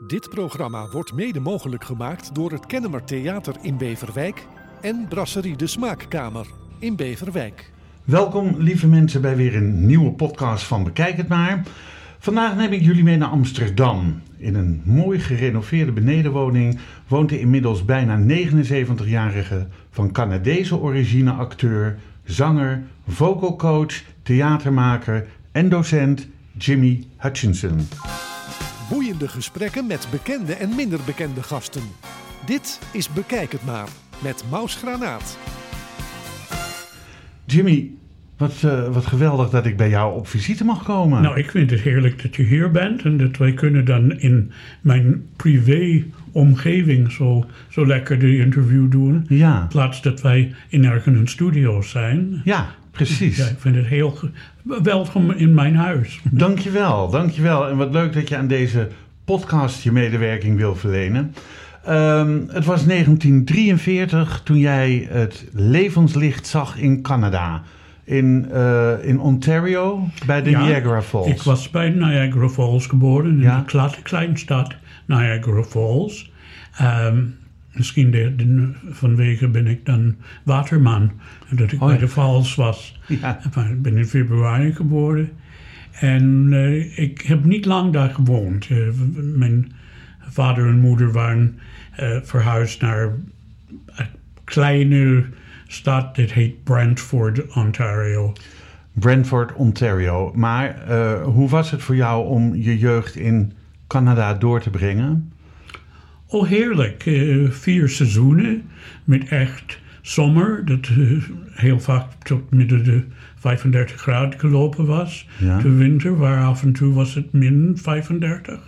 Dit programma wordt mede mogelijk gemaakt door het Kennemer Theater in Beverwijk en Brasserie de Smaakkamer in Beverwijk. Welkom lieve mensen bij weer een nieuwe podcast van Bekijk het maar. Vandaag neem ik jullie mee naar Amsterdam. In een mooi gerenoveerde benedenwoning woont de inmiddels bijna 79-jarige van Canadese origine acteur, zanger, vocalcoach, theatermaker en docent Jimmy Hutchinson. Boeiende gesprekken met bekende en minder bekende gasten. Dit is Bekijk het maar met Maus Granaat. Jimmy, wat, eh, wat geweldig dat ik bij jou op visite mag komen. Nou, ik vind het heerlijk dat je hier bent en dat wij kunnen dan in mijn privé omgeving zo, zo lekker de interview doen. Ja. In plaats dat wij in ergens een studio zijn. Ja, precies. Ja, ik vind het heel welkom in mijn huis. Dankjewel, dankjewel. En wat leuk dat je aan deze podcast je medewerking wil verlenen. Ehm, het was 1943 toen jij het levenslicht zag in Canada. In, eh, in Ontario, bij de Ja, Niagara Falls. Ik was bij Niagara Falls geboren, in Ja. de kle- kleine stad Niagara Falls. Ehm, misschien de, de- vanwege ben ik dan waterman, dat ik Oh, bij de Falls was. Ja. Ik ben in februari geboren. En eh, ik heb niet lang daar gewoond. Eh, mijn vader en moeder waren eh, verhuisd naar een kleine stad. Dat heet Brantford, Ontario. Brantford, Ontario. Maar hoe was het voor jou om je jeugd in Canada door te brengen? Oh, heerlijk. Eh, vier seizoenen met echt zomer. Dat eh, heel vaak tot midden de 35 graden gelopen was. Ja. De winter, waar af en toe was het min 35.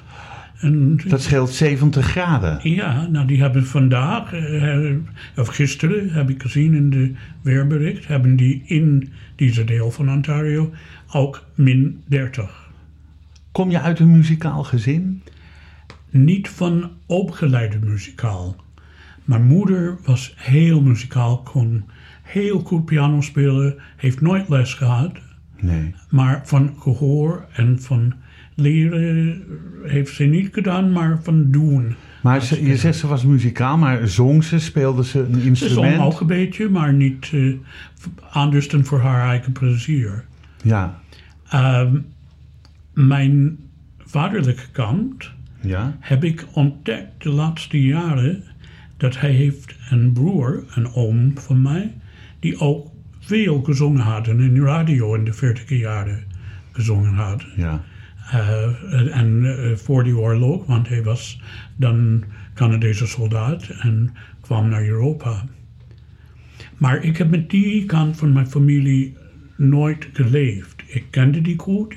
En Dat scheelt 70 graden. Ja, nou die hebben vandaag, eh, of gisteren heb ik gezien in de weerbericht, hebben die in deze deel van Ontario ook min 30. Kom je uit een muzikaal gezin? Niet van opgeleide muzikaal. Mijn moeder was heel muzikaal, kon heel goed piano spelen, heeft nooit les gehad. Nee. Maar van gehoor en van leren heeft ze niet gedaan, maar van doen. Maar ze, je zegt ze was muzikaal, maar zong ze, speelde ze een Ze instrument? zong ook een beetje, maar niet eh, anders dan voor haar eigen plezier. Ja, Ehm, mijn vaderlijke kant ja. heb ik ontdekt de laatste jaren dat hij heeft een broer, een oom van mij, die ook veel gezongen had en in de radio in de 40 jaren gezongen had. ja. Eh, en eh, voor die oorlog, want hij was dan Canadese soldaat en kwam naar Europa. Maar ik heb met die kant van mijn familie nooit geleefd. Ik kende die goed,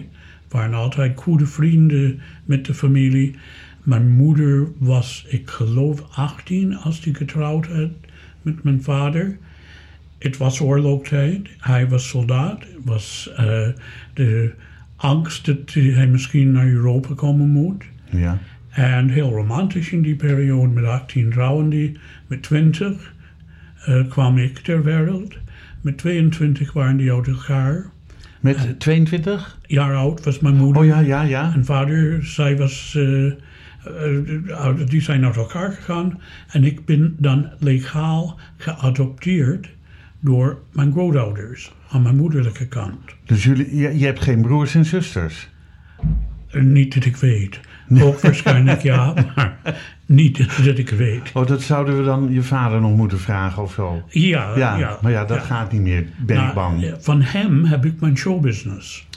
waren altijd goede vrienden met de familie. Mijn moeder was, ik geloof, 18 als die getrouwd had met mijn vader. Het was oorlogstijd. Hij was soldaat. Het was eh, de angst dat hij misschien naar Europa komen moet. ja. En heel romantisch in die periode. Met 18 trouwen die. Met 20 eh, kwam ik ter wereld. Met 22 waren die uit elkaar. Met 22? Jaar oud was mijn moeder. Oh ja, ja, ja. En vader, zij was, eh, eh, die zijn uit elkaar gegaan. En ik ben dan legaal geadopteerd door mijn grootouders aan mijn moederlijke kant. Dus jullie, je, je hebt geen broers en zusters? Eh, niet dat ik weet. Ook waarschijnlijk ja, maar niet dat ik weet. Oh, dat zouden we dan je vader nog moeten vragen of zo? Ja, Ja, ja, maar ja, dat ja. gaat niet meer, ben Nou, ik bang. eh, Van hem heb ik mijn showbusiness.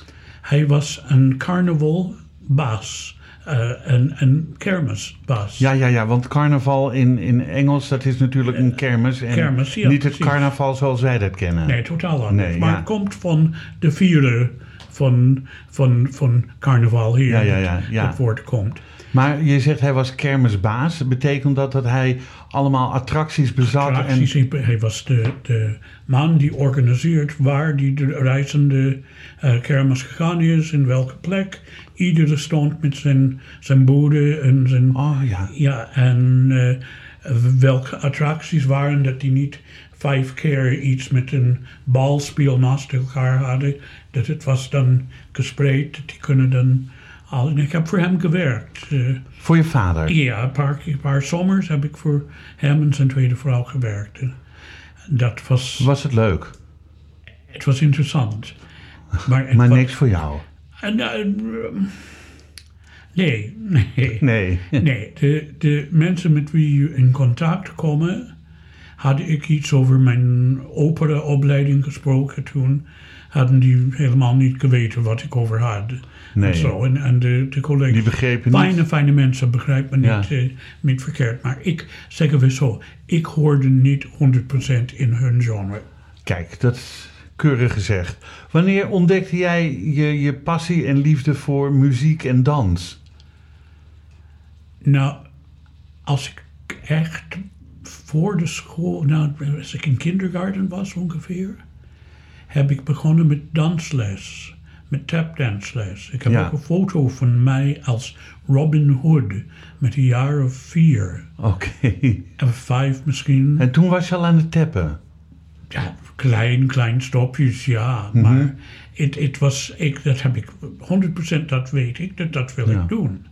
Hij was een carnavalbaas, eh een, een kermisbaas. Ja, ja, ja, want carnaval in, in Engels, dat is natuurlijk een kermis. En kermis, ja, niet het precies. carnaval zoals wij dat kennen. Nee, totaal anders. Nee, maar ja. het komt van de vierde van, van, van carnaval hier. Ja, ja, ja, dat- ja. Dat woord komt. Maar je zegt hij was kermisbaas. Betekent dat dat hij allemaal attracties bezat? Attracties, hij- hij was de, de man die organiseert waar die de reizende eh, kermis gegaan is, in welke plek. Iedere stond met zijn, zijn bode en zijn... En, oh ja, Ja, en eh, welke attracties waren dat die niet vijf keer iets met een balspeel naast elkaar hadden. Dat het was dan gespreid, dat die kunnen dan al, en ik heb voor hem gewerkt. Eh, Voor je vader? ja, een paar, een paar zomers heb ik voor hem en zijn tweede vrouw gewerkt. En Dat was, Was het leuk? het was interessant. Maar, Maar niks voor jou? En, eh, nee, nee. Nee. Nee, de, de mensen met wie je in contact komen, had ik iets over mijn operaopleiding gesproken toen, hadden die helemaal niet geweten wat ik over had. Nee. En, zo. en, en de, de collega's, Die begrepen niet. fijne, fijne mensen, begrijp me niet, Ja. eh, niet verkeerd. Maar ik, zeggen we zo, ik hoorde niet 100% in hun genre. Kijk, dat is keurig gezegd. Wanneer ontdekte jij je, je passie en liefde voor muziek en dans? Nou, als ik echt voor de school, nou, als ik in kindergarten was ongeveer, heb ik begonnen met dansles, met tapdansles. Ik heb Ja. ook een foto van mij als Robin Hood met een jaar of vier, Oké. en vijf misschien. En toen was je al aan het tappen? Ja, klein, klein stopjes, ja. Maar het, het was, ik, dat heb ik, 100% dat weet ik, dat, dat wil Ja. ik doen.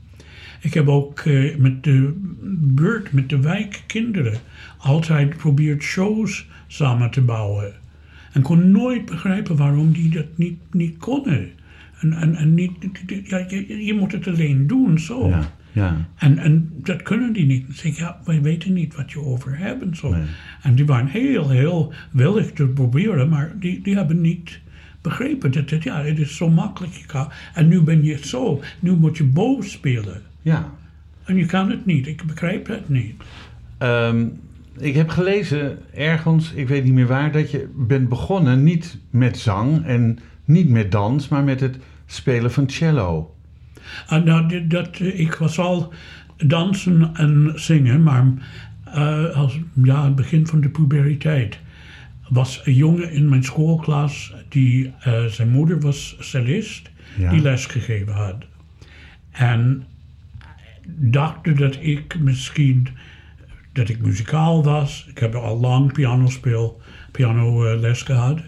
Ik heb ook eh, met de buurt, met de wijkkinderen, altijd geprobeerd shows samen te bouwen. En kon nooit begrijpen waarom die dat niet, niet konden. En, en, en niet, ja, je, je moet het alleen doen, zo. Ja, ja. En, en dat kunnen die niet. Dan zeg ik, ja, wij weten niet wat je over hebt en zo. Nee. En die waren heel, heel willig te proberen, maar die, die hebben niet begrepen dat het, ja, het is zo makkelijk. Je kan, en nu ben je zo, nu moet je boos spelen. ja. En je kan het niet, ik begrijp het niet. Ehm, ik heb gelezen ergens, ik weet niet meer waar, dat je bent begonnen niet met zang en niet met dans, maar met het spelen van cello. En nou, dat, eh, ik was al dansen en zingen, maar eh, als ja, het begin van de puberteit was een jongen in mijn schoolklas die eh, zijn moeder was cellist, Ja. die les gegeven had. En dachten dat ik misschien dat ik muzikaal was. Ik heb al lang pianospeel, piano eh, les gehad.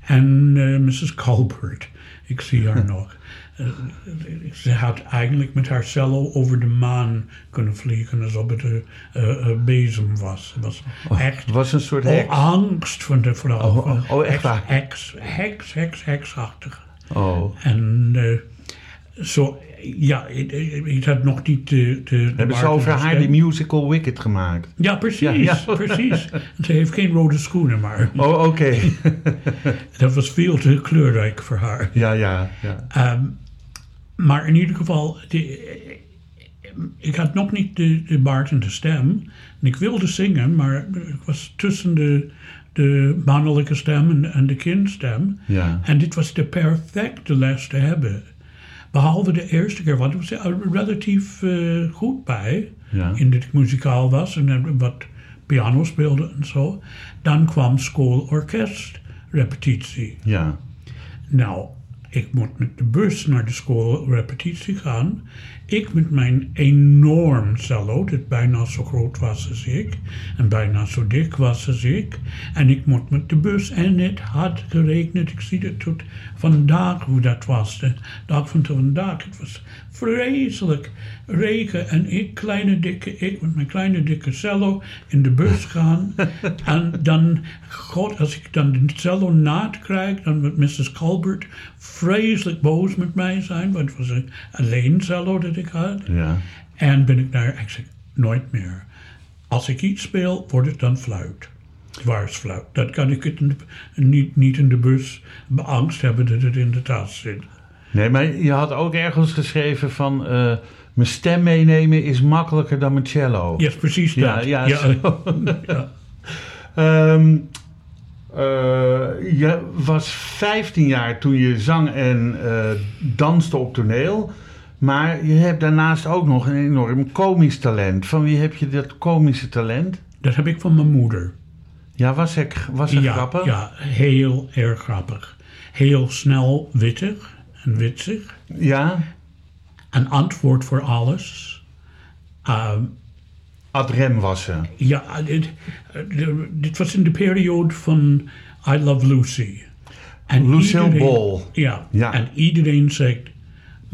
En eh, Mrs. Colbert, ik zie haar nog. Eh, ze had eigenlijk met haar cello over de maan kunnen vliegen alsof het een bezem was. Het was echt Het was een soort oh, heks. angst van de vrouw. Oh, oh, oh, echt heks, waar? heks, heks, heks, heksachtig. Oh. En zo, ja, ik, had nog niet de... de, Hebben ze over haar die musical Wicked gemaakt? Ja, precies, Ja, ja. precies. Ze heeft geen rode schoenen, maar Oh, oké. dat was veel te kleurrijk voor haar. ja, ja, ja. Ehm, maar in ieder geval, de- ik had nog niet de, de baard en de stem. En ik wilde zingen, maar ik was tussen de, de mannelijke stem en, en de kindstem. Ja. En dit was de perfecte les te hebben. Behalve de eerste keer, want ik was er relatief eh, goed bij. Ja. In dat ik muzikaal was en eh, wat piano speelde en zo. Dan kwam schoolorkestrepetitie. Ja. Nou, ik moet met de bus naar de schoolrepetitie gaan. Ik met mijn enorm cello, dat bijna zo groot was als ik. En bijna zo dik was als ik. En ik moet met de bus. En het had geregend. Ik zie het tot vandaag hoe dat was. De dag van vandaag. Het was vreselijk regen. En ik, kleine dikke, ik met mijn kleine dikke cello in de bus gaan. en dan, god, als ik dan de cello naad krijg, dan wordt Mrs. Colbert vreselijk boos met mij zijn. Want het was een alleen cello dat ik had. Ja. En ben ik ik zeg, nooit meer. Als ik iets speel, wordt het dan fluit. Dwarsfluit. Dat kan ik het in de- niet, niet in de bus beangst hebben dat het in de tas zit. Nee, maar je had ook ergens geschreven van... eh, mijn stem meenemen is makkelijker dan mijn cello. Is precies dat. Ja, ja, ja, zo. ja. Ehm, eh, je was 15 jaar toen je zang en eh, danste op toneel. Maar je hebt daarnaast ook nog een enorm komisch talent. Van wie heb je dat komische talent? Dat heb ik van mijn moeder. Ja, was ik, was ja, grappig? Ja, heel erg grappig. Heel snel wittig en witsig. Ja? Een antwoord voor alles. Ehm, Ad rem was ze. ja, dit, eh, dit was in de periode van I Love Lucy. En Lucille iedereen- Ball. Ja, Ja. en iedereen zegt...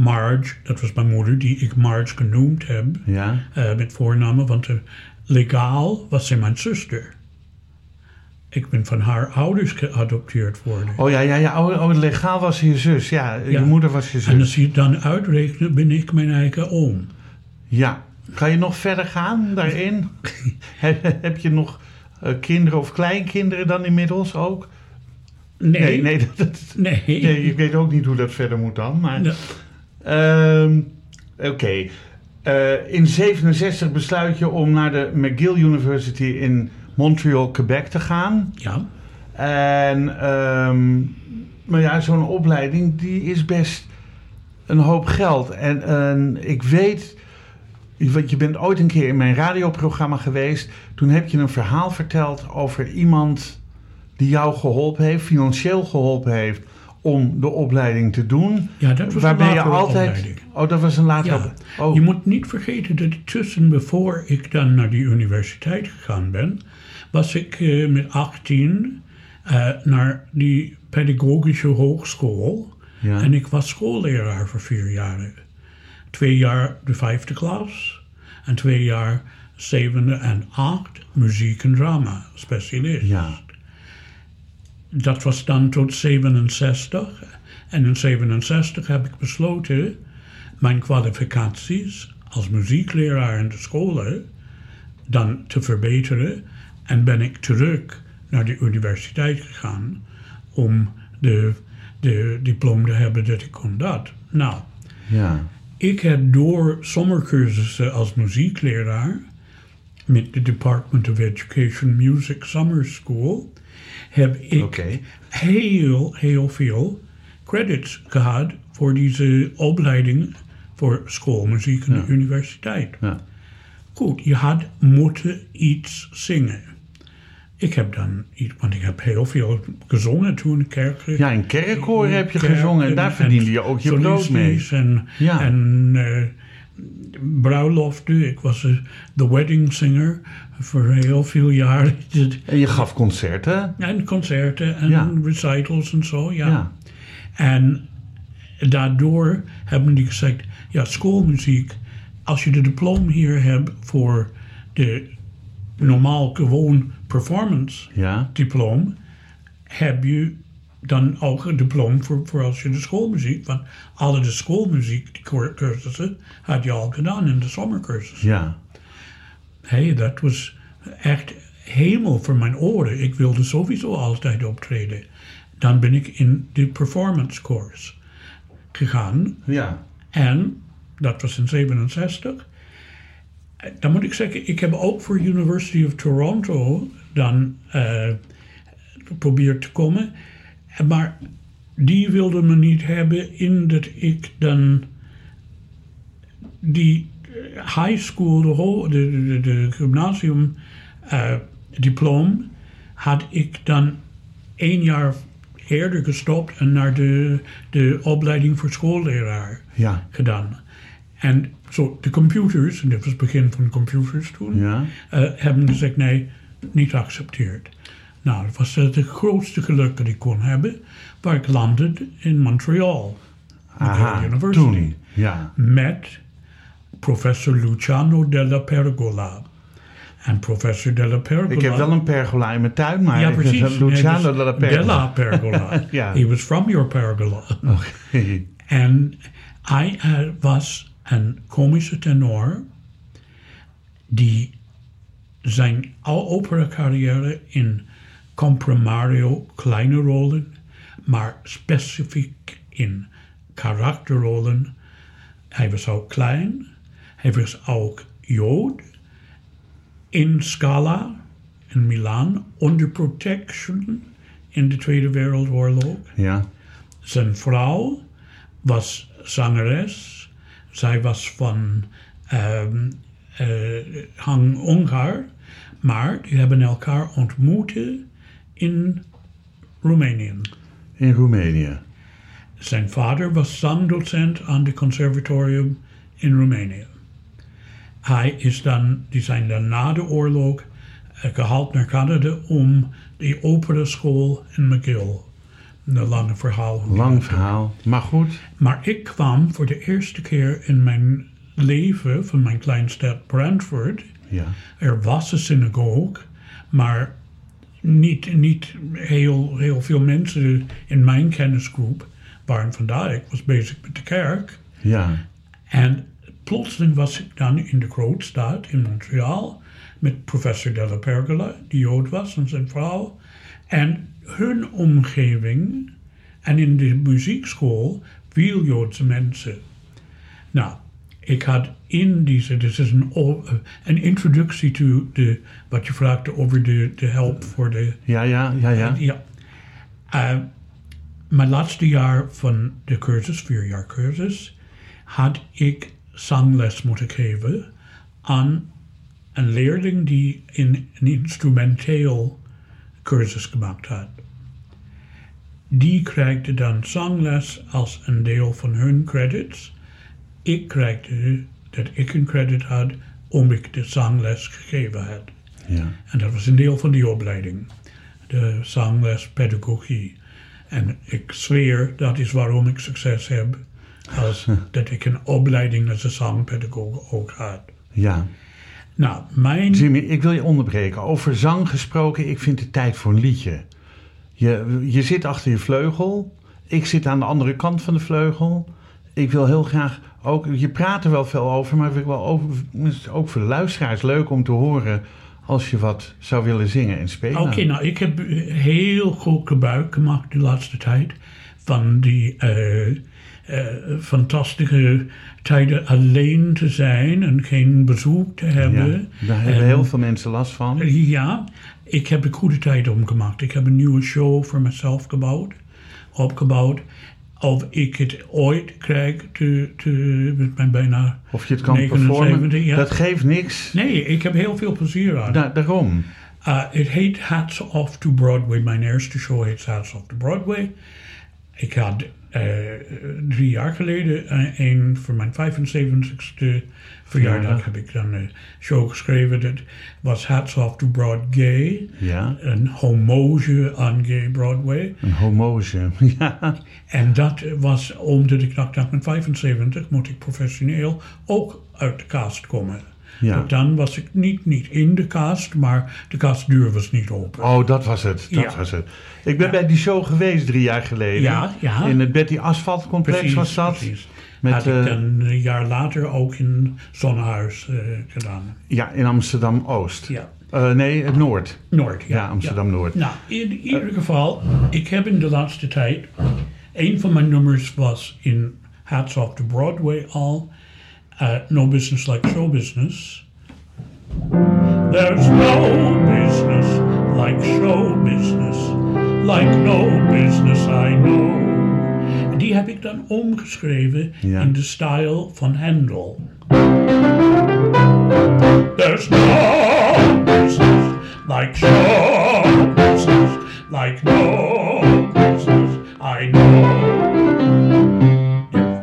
Marge, dat was mijn moeder, die ik Marge genoemd heb, Ja. eh, met voornamen, want legaal was zij mijn zuster. Ik ben van haar ouders geadopteerd worden. Oh ja, ja, ja. Oh, oh, legaal was je zus. Ja, je moeder was je En zus. als je het dan uitrekent, ben ik mijn eigen oom. Ja. Kan je nog verder gaan daarin? heb, je nog eh, kinderen of kleinkinderen dan inmiddels ook? Nee, Nee, nee, dat, dat- nee. nee, ik weet ook niet hoe dat verder moet dan. Maar, Ehm, Oké. Eh, in 67 besluit je om naar de McGill University in Montreal, Quebec te gaan. Ja, En, ehm, maar ja, zo'n opleiding die is best een hoop geld. En, en ik weet, want je bent ooit een keer in mijn radioprogramma geweest. Toen heb je een verhaal verteld over iemand die jou geholpen heeft, financieel geholpen heeft om de opleiding te doen. ja dat was Waarbij een je altijd. opleiding. Oh, dat was een latere. Ja, Oh, je moet niet vergeten dat tussen voor ik dan naar die universiteit gegaan ben, was ik eh, met 18 eh, naar die pedagogische hogeschool. Ja. En ik was schoolleraar voor vier jaren. Twee jaar de vijfde klas en twee jaar zevende en acht muziek en drama specialist. ja. Dat was dan tot 67. En in 67 heb ik besloten mijn kwalificaties als muziekleraar in de scholen dan te verbeteren. En ben ik terug naar de universiteit gegaan om de, de diploma te hebben dat ik kon dat. Nou, ja. ik heb door zomercursussen als muziekleraar met de Department of Education Music Summer School heb ik heel, heel veel credits gehad voor deze opleiding voor schoolmuziek en de universiteit. Ja. Goed, je had moeten iets zingen. Ik heb dan iets, want ik heb heel veel gezongen toen kerk. ja, in kerkkoor heb je gezongen en daar verdiende je ook je brood mee. En, Ja. en eh, bruiloften. Ik was eh, de wedding singer voor heel veel jaren. En je gaf concerten. En concerten en Ja. recitals en zo, ja. Ja. En daardoor hebben die gezegd, ja, schoolmuziek, als je de diploma hier hebt voor de normaal gewoon performance Ja. diploma, heb je dan ook een diploma voor, voor als je de schoolmuziek, want alle de schoolmuziek die cursussen had je al gedaan in de zomercursus. Ja. Hey, dat was echt hemel voor mijn oren. Ik wilde sowieso altijd optreden. Dan ben ik in de performance course gegaan. Ja. En dat was in 67. Eh, Dan moet ik zeggen, ik heb ook voor University of Toronto dan eh, geprobeerd te komen. Maar die wilden me niet hebben in dat ik dan die eh, high school, de, de, de, de gymnasium eh, diploma, had ik dan één jaar eerder gestopt en naar de, de opleiding voor schoolleraar Ja. gedaan. En zo, de computers, en dit was het begin van de computers toen, Ja. eh, hebben gezegd nee, niet geaccepteerd. Nou, dat was het grootste geluk dat ik kon hebben, waar ik landde in Montreal. Aha. University. Toen. Ja. Met professor Luciano della Pergola. En professor della Pergola... Ik heb wel een pergola in mijn tuin, maar Ja, precies. Luciano Nee, della dus Pergola. Della Pergola. Ja. He was from your pergola. Oké. En hij eh, was een komische tenor die zijn al opera carrière in comprimario kleine rollen, maar specifiek in karakterrollen. Hij was ook klein, hij was ook Jood in Scala in Milaan onder protection in de Tweede Wereldoorlog. Ja. Zijn vrouw was zangeres. Zij was van ehm eh, Hang Ongar. Maar die hebben elkaar ontmoet in Roemenië. In Roemenië. Zijn vader was zangdocent aan het conservatorium in Roemenië. Hij is dan, die zijn dan na de oorlog eh, gehaald naar Canada om die operaschool in McGill een lange verhaal. Lang verhaal. Maar goed. Maar ik kwam voor de eerste keer in mijn leven van mijn kleinstad Brantford. Ja. Er was een synagoge, maar niet, niet heel, heel veel mensen in mijn kennisgroep waren vandaar. Ik was bezig met de kerk. Ja. En plotseling was ik dan in de grootstad in Montreal met professor Della Pergola, die Jood was, en zijn vrouw. En hun omgeving en in de muziekschool veel Joodse mensen. Nou, ik had in deze, dit is een, een introductie to de, wat je vraagde over de, de help voor de Ja, ja, ja, ja. ja. Eh, mijn laatste jaar van de cursus, vier jaar cursus, had ik zangles moeten geven aan een leerling die in een instrumenteel cursus gemaakt had. Die krijgde dan zangles als een deel van hun credits. Ik krijgde dat ik een credit had omdat ik de zangles gegeven had. ja. En dat was een deel van die opleiding. De zangles pedagogie. En ik zweer, dat is waarom ik succes heb. Als dat ik een opleiding als een zangpedagoog ook had. ja. Nou, mijn... Jimmy, ik wil je onderbreken. Over zang gesproken, ik vind het tijd voor een liedje. Je, je zit achter je vleugel. Ik zit aan de andere kant van de vleugel. Ik wil heel graag ook... Je praat er wel veel over, maar ik over, het is ook voor de luisteraars leuk om te horen... als je wat zou willen zingen en spelen. Oké, nou, ik heb heel goed gebruik gemaakt de laatste tijd van die eh, eh, fantastische tijden alleen te zijn en geen bezoek te ja, hebben. daar hebben En- heel veel mensen last van. Ja, ik heb een goede tijd omgemaakt. Ik heb een nieuwe show voor mezelf gebouwd, opgebouwd. Of ik het ooit krijg te, te, met mijn bijna... Of je het kan 79, performen, ja. dat geeft niks. Nee, ik heb heel veel plezier aan. Da- daarom. Uh, het heet Hats Off to Broadway. Mijn eerste show heet Hats Off to Broadway. Ik had eh, drie jaar geleden eh, een voor mijn 75ste verjaardag heb ik dan een show geschreven. Dat was Hats Off to Broad Gay. Ja, Een homoge aan Gay Broadway. een homoze. Ja, En dat was omdat ik dacht, met 75 moet ik professioneel ook uit de cast komen. Ja. Dan was ik niet, niet in de cast, maar de castdeur was niet open. Oh, dat was het. Dat Ja. was het. Ik ben bij die show geweest drie jaar geleden. Ja, ja. In het Betty Asphalt Complex was dat. precies. Met, Had ik eh, een jaar later ook in Zonnehuis eh, gedaan. Ja, in Amsterdam Oost. Ja. Eh, nee, het Noord. Noord, ja. Ja, Amsterdam Noord. Nou, in ieder geval, ik heb in de laatste tijd... Een van mijn nummers was in Hats Off to Broadway al. no Business Like Show Business. There's no business like show business. Like no business I know. Dan omgeschreven Ja. in de stijl van Handel. There's no business like show business, like no business I know.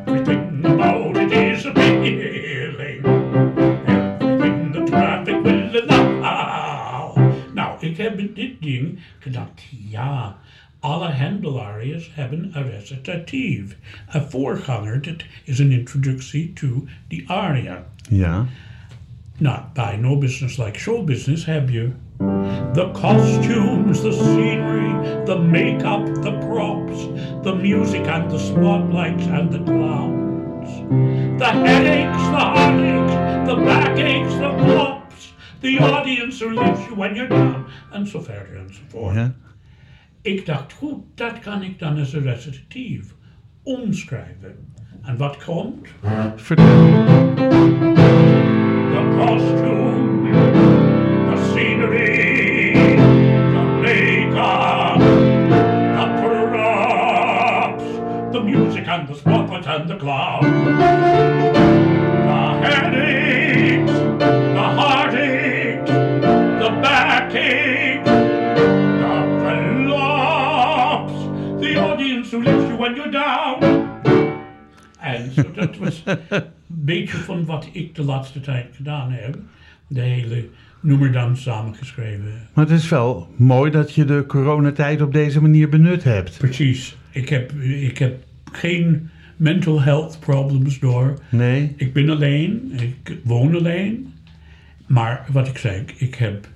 Everything about it is appealing. Everything the traffic will allow. Nou, ik heb in dit ding gedacht, ja, alle handelariërs hebben een recitatief. Een voorganger, dat is een introductie to the aria. Ja. Nou, bij No Business Like Show Business heb je the costumes, the scenery, the make-up, the props, the music and the spotlights and the clowns. The headaches, the heartaches, the backaches, the flops, the audience who leaves you when you're down, and so verder and so voort. ja. Ik dacht, goed, dat kan ik dan als een recitatief omschrijven. En wat komt? Vertel. The costume, the scenery, the makeup, the props, the music and the spotlight and the clown. When you're down. En zo, dat was een beetje van wat ik de laatste tijd gedaan heb. de hele nummer dan samengeschreven. Maar het is wel mooi dat je de coronatijd op deze manier benut hebt. Precies. Ik heb, ik heb geen mental health problems door. Nee? Ik ben alleen, ik woon alleen. Maar wat ik zeg, ik heb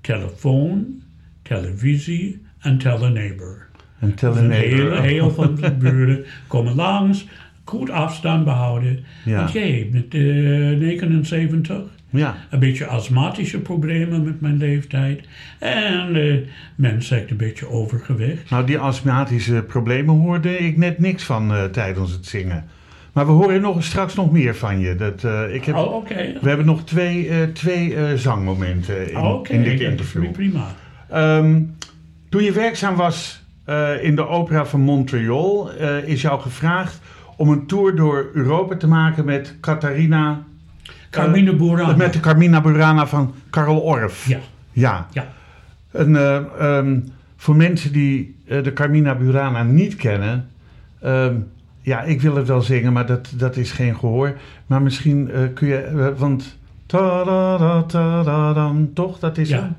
telefoon, televisie en teleneighbor. Dus een hele, heel van de buren komen langs, goed afstand behouden. Ja. Want jij met eh 79, Ja. een beetje astmatische problemen met mijn leeftijd. En eh men zegt een beetje overgewicht. Nou, die astmatische problemen hoorde ik net niks van eh, tijdens het zingen. Maar we horen nog, straks nog meer van je. Dat, ik heb, Oh, oké. We hebben nog twee, twee zangmomenten in, Oh, in dit interview. prima. Ehm, toen je werkzaam was eh, in de opera van Montreal, eh, is jou gevraagd om een tour door Europa te maken met Catharina. Carmine Burana. Met de Carmina Burana van Karel Orff. Ja, Ja. ja. En, eh, ehm, voor mensen die eh, de Carmina Burana niet kennen. ehm, ja, ik wil het wel zingen, maar dat, dat is geen gehoor. Maar misschien eh, kun je. eh, want. ta-da-da-ta-da-dam, Toch? Dat is hem? ja.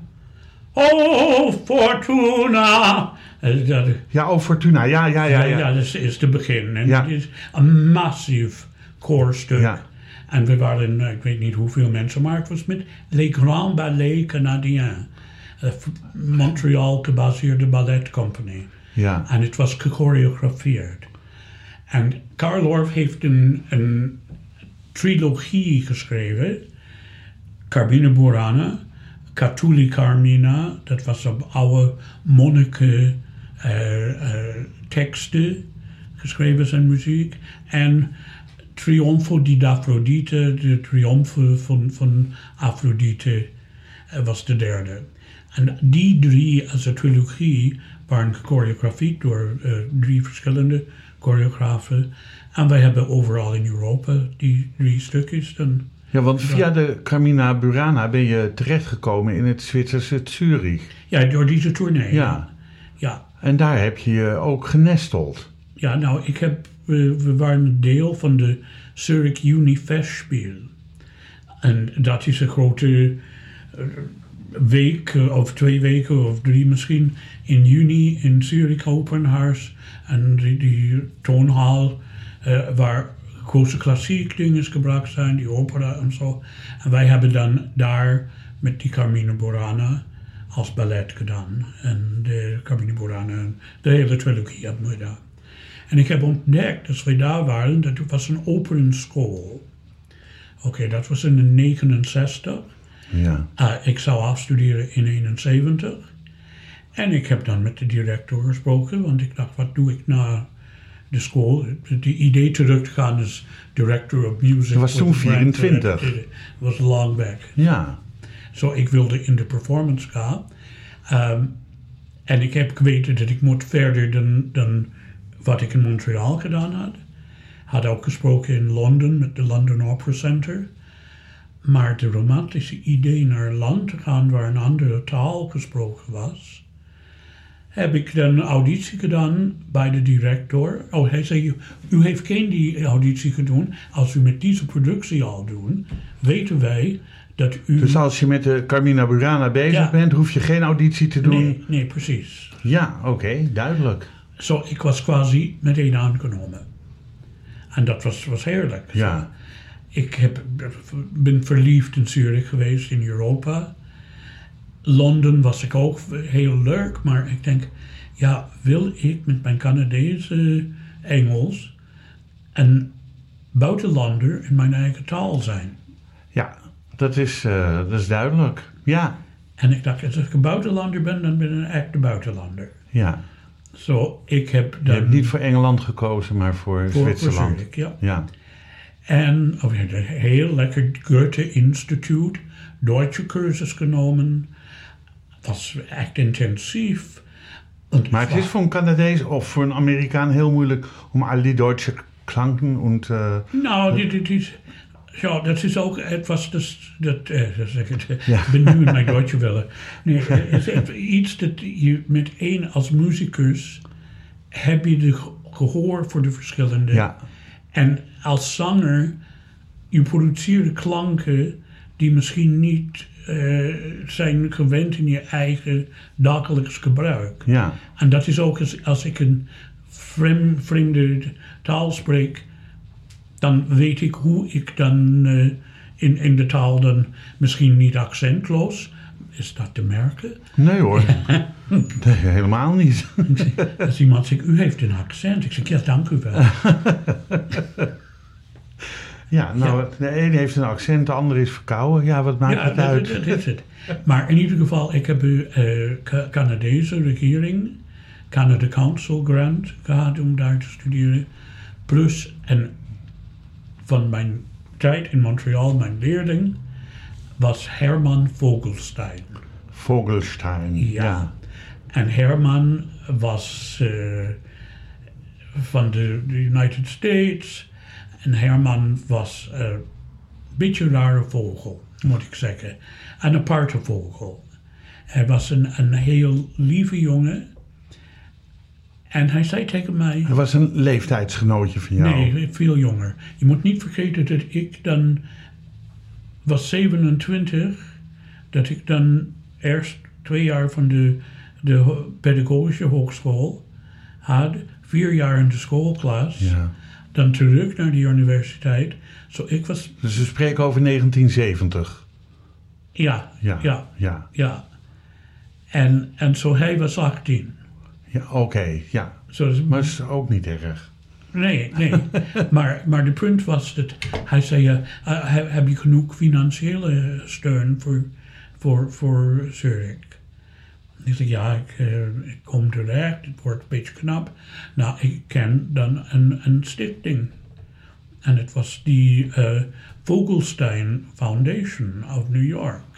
Oh, Fortuna! Eh, Dat, Ja, oh Fortuna. Ja, ja, ja. ja, ja. dat is, is te begin. En het is een massief koorstuk. Ja. En we waren, eh, ik weet niet hoeveel mensen, maar het was met Les Grands Ballets Canadiens. Een Montreal gebaseerde balletcompany. ja. En het was gechoreografeerd. En Karl Orff heeft een, een trilogie geschreven. Carmine Burana, Catuli Carmina, dat was op oude monniken eh, eh, teksten geschreven zijn muziek. En Triomfo di Afrodite, de triomfe van, van Afrodite, eh, was de derde. En die drie als een trilogie waren gechoreografeerd door eh, drie verschillende choreografen. En wij hebben overal in Europa die drie stukjes. Dan, ja, want via de Carmina Burana ben je terechtgekomen in het Zwitserse Zurich. ja, door deze tournee. Ja. Ja, En daar heb je je ook genesteld. ja nou, ik heb, we, waren deel van de Zurich Unifestspiel. En dat is een grote eh, week eh, of twee weken of drie misschien in juni in Zurich Opernhuis. En die, die eh, waar grote klassiek dingen gebracht zijn, die opera en zo. En wij hebben dan daar met die Carmine Burana als ballet gedaan. En de Carmine Burana, de hele trilogie hebben we daar. En ik heb ontdekt, als wij daar waren, dat het was een operenschool. Oké, dat was in de 69. Ja. Ah, ik zou afstuderen in 71. En ik heb dan met de directeur gesproken, want ik dacht, wat doe ik na de school? Het idee terug te gaan als director of music. Was toen the Brand 24. Director. was long back. Ja. Zo, ik wilde in de performance gaan. Ehm, en ik heb geweten dat ik moet verder dan, dan wat ik in Montreal gedaan had. Had ook gesproken in Londen met de London Opera Center. Maar de romantische idee naar een land te gaan waar een andere taal gesproken was, heb ik dan auditie gedaan bij de directeur. Oh, hij zei, u, u heeft geen die auditie gedaan. Als u met deze productie al doen, weten wij dat u... Dus als je met de Carmina Burana bezig Ja. bent, hoef je geen auditie te doen. Nee, nee, precies. Ja, oké, duidelijk. Zo, ik was quasi meteen aangenomen. En dat was, was heerlijk. Ja. Ik heb, ben verliefd in Zurich geweest, in Europa. Londen was ik ook heel leuk, maar ik denk, ja, wil ik met mijn Canadese Engels een buitenlander in mijn eigen taal zijn? Dat is, eh, dat is duidelijk. Ja, En ik dacht, als ik een buitenlander ben, dan ben ik een echte buitenlander. ja. Zo, ik heb Je dan... hebt niet voor Engeland gekozen, maar voor, voor- voor Zwitserland. Zurich, ja. Ja. En ja, een heel lekker Goethe-instituut, Duitse cursus genomen. Dat was echt intensief. Und Maar het is voor een Canadees of voor een Amerikaan heel moeilijk om al die Duitse klanken en... eh, Nou, dit, dit is, ja, dat is ook etwas, das, dat, eh, dat zeg ik, Ja. ik ben nu in mijn Duitse willen. Nee, het is iets dat je met één als muzikus heb je de ge- gehoor voor de verschillende. ja, En als zanger, je produceert klanken die misschien niet eh, zijn gewend in je eigen dagelijks gebruik. Ja. En dat is ook als, als ik een vreem- vreemde taal spreek, dan weet ik hoe ik dan eh, in, in de taal dan misschien niet accentloos, is dat te merken? Nee hoor. Nee, helemaal niet. Als iemand zegt, u heeft een accent. Ik zeg, ja, dank u wel. Ja, nou, de ene heeft een accent, de andere is verkouden. Ja, wat maakt ja, het dat, uit? dat- dat is het. Maar in ieder geval, ik heb de eh, Canadese regering, Canada Council grant gehad om daar te studeren. Plus, en van mijn tijd in Montreal, mijn leerling, was Herman Vogelstein. Vogelstein. Ja. Ja. En Herman was eh, van de, de United States. En Herman was een beetje een rare vogel, moet ik zeggen. Een aparte vogel. Hij was een, een heel lieve jongen. En hij zei tegen mij... Hij was een leeftijdsgenootje van jou. Nee, veel jonger. Je moet niet vergeten dat ik dan was 27, dat ik dan eerst twee jaar van de, de pedagogische hogeschool had, vier jaar in de schoolklas, Ja. dan terug naar de universiteit. Zo ik was, Dus we spreken over 1970. ja, Ja. ja, Ja. ja. En, en zo hij was 18. Ja, oké. ja. Maar is ook niet erg. Nee, nee. maar, maar de punt was dat hij zei: eh, heb heb je genoeg financiële steun voor, voor, voor Zurich? Ik zei: Ja, ik, eh, ik kom terecht, het wordt een beetje knap. Nou, ik ken dan een, een stichting. En het was die eh, Vogelstein Foundation of New York.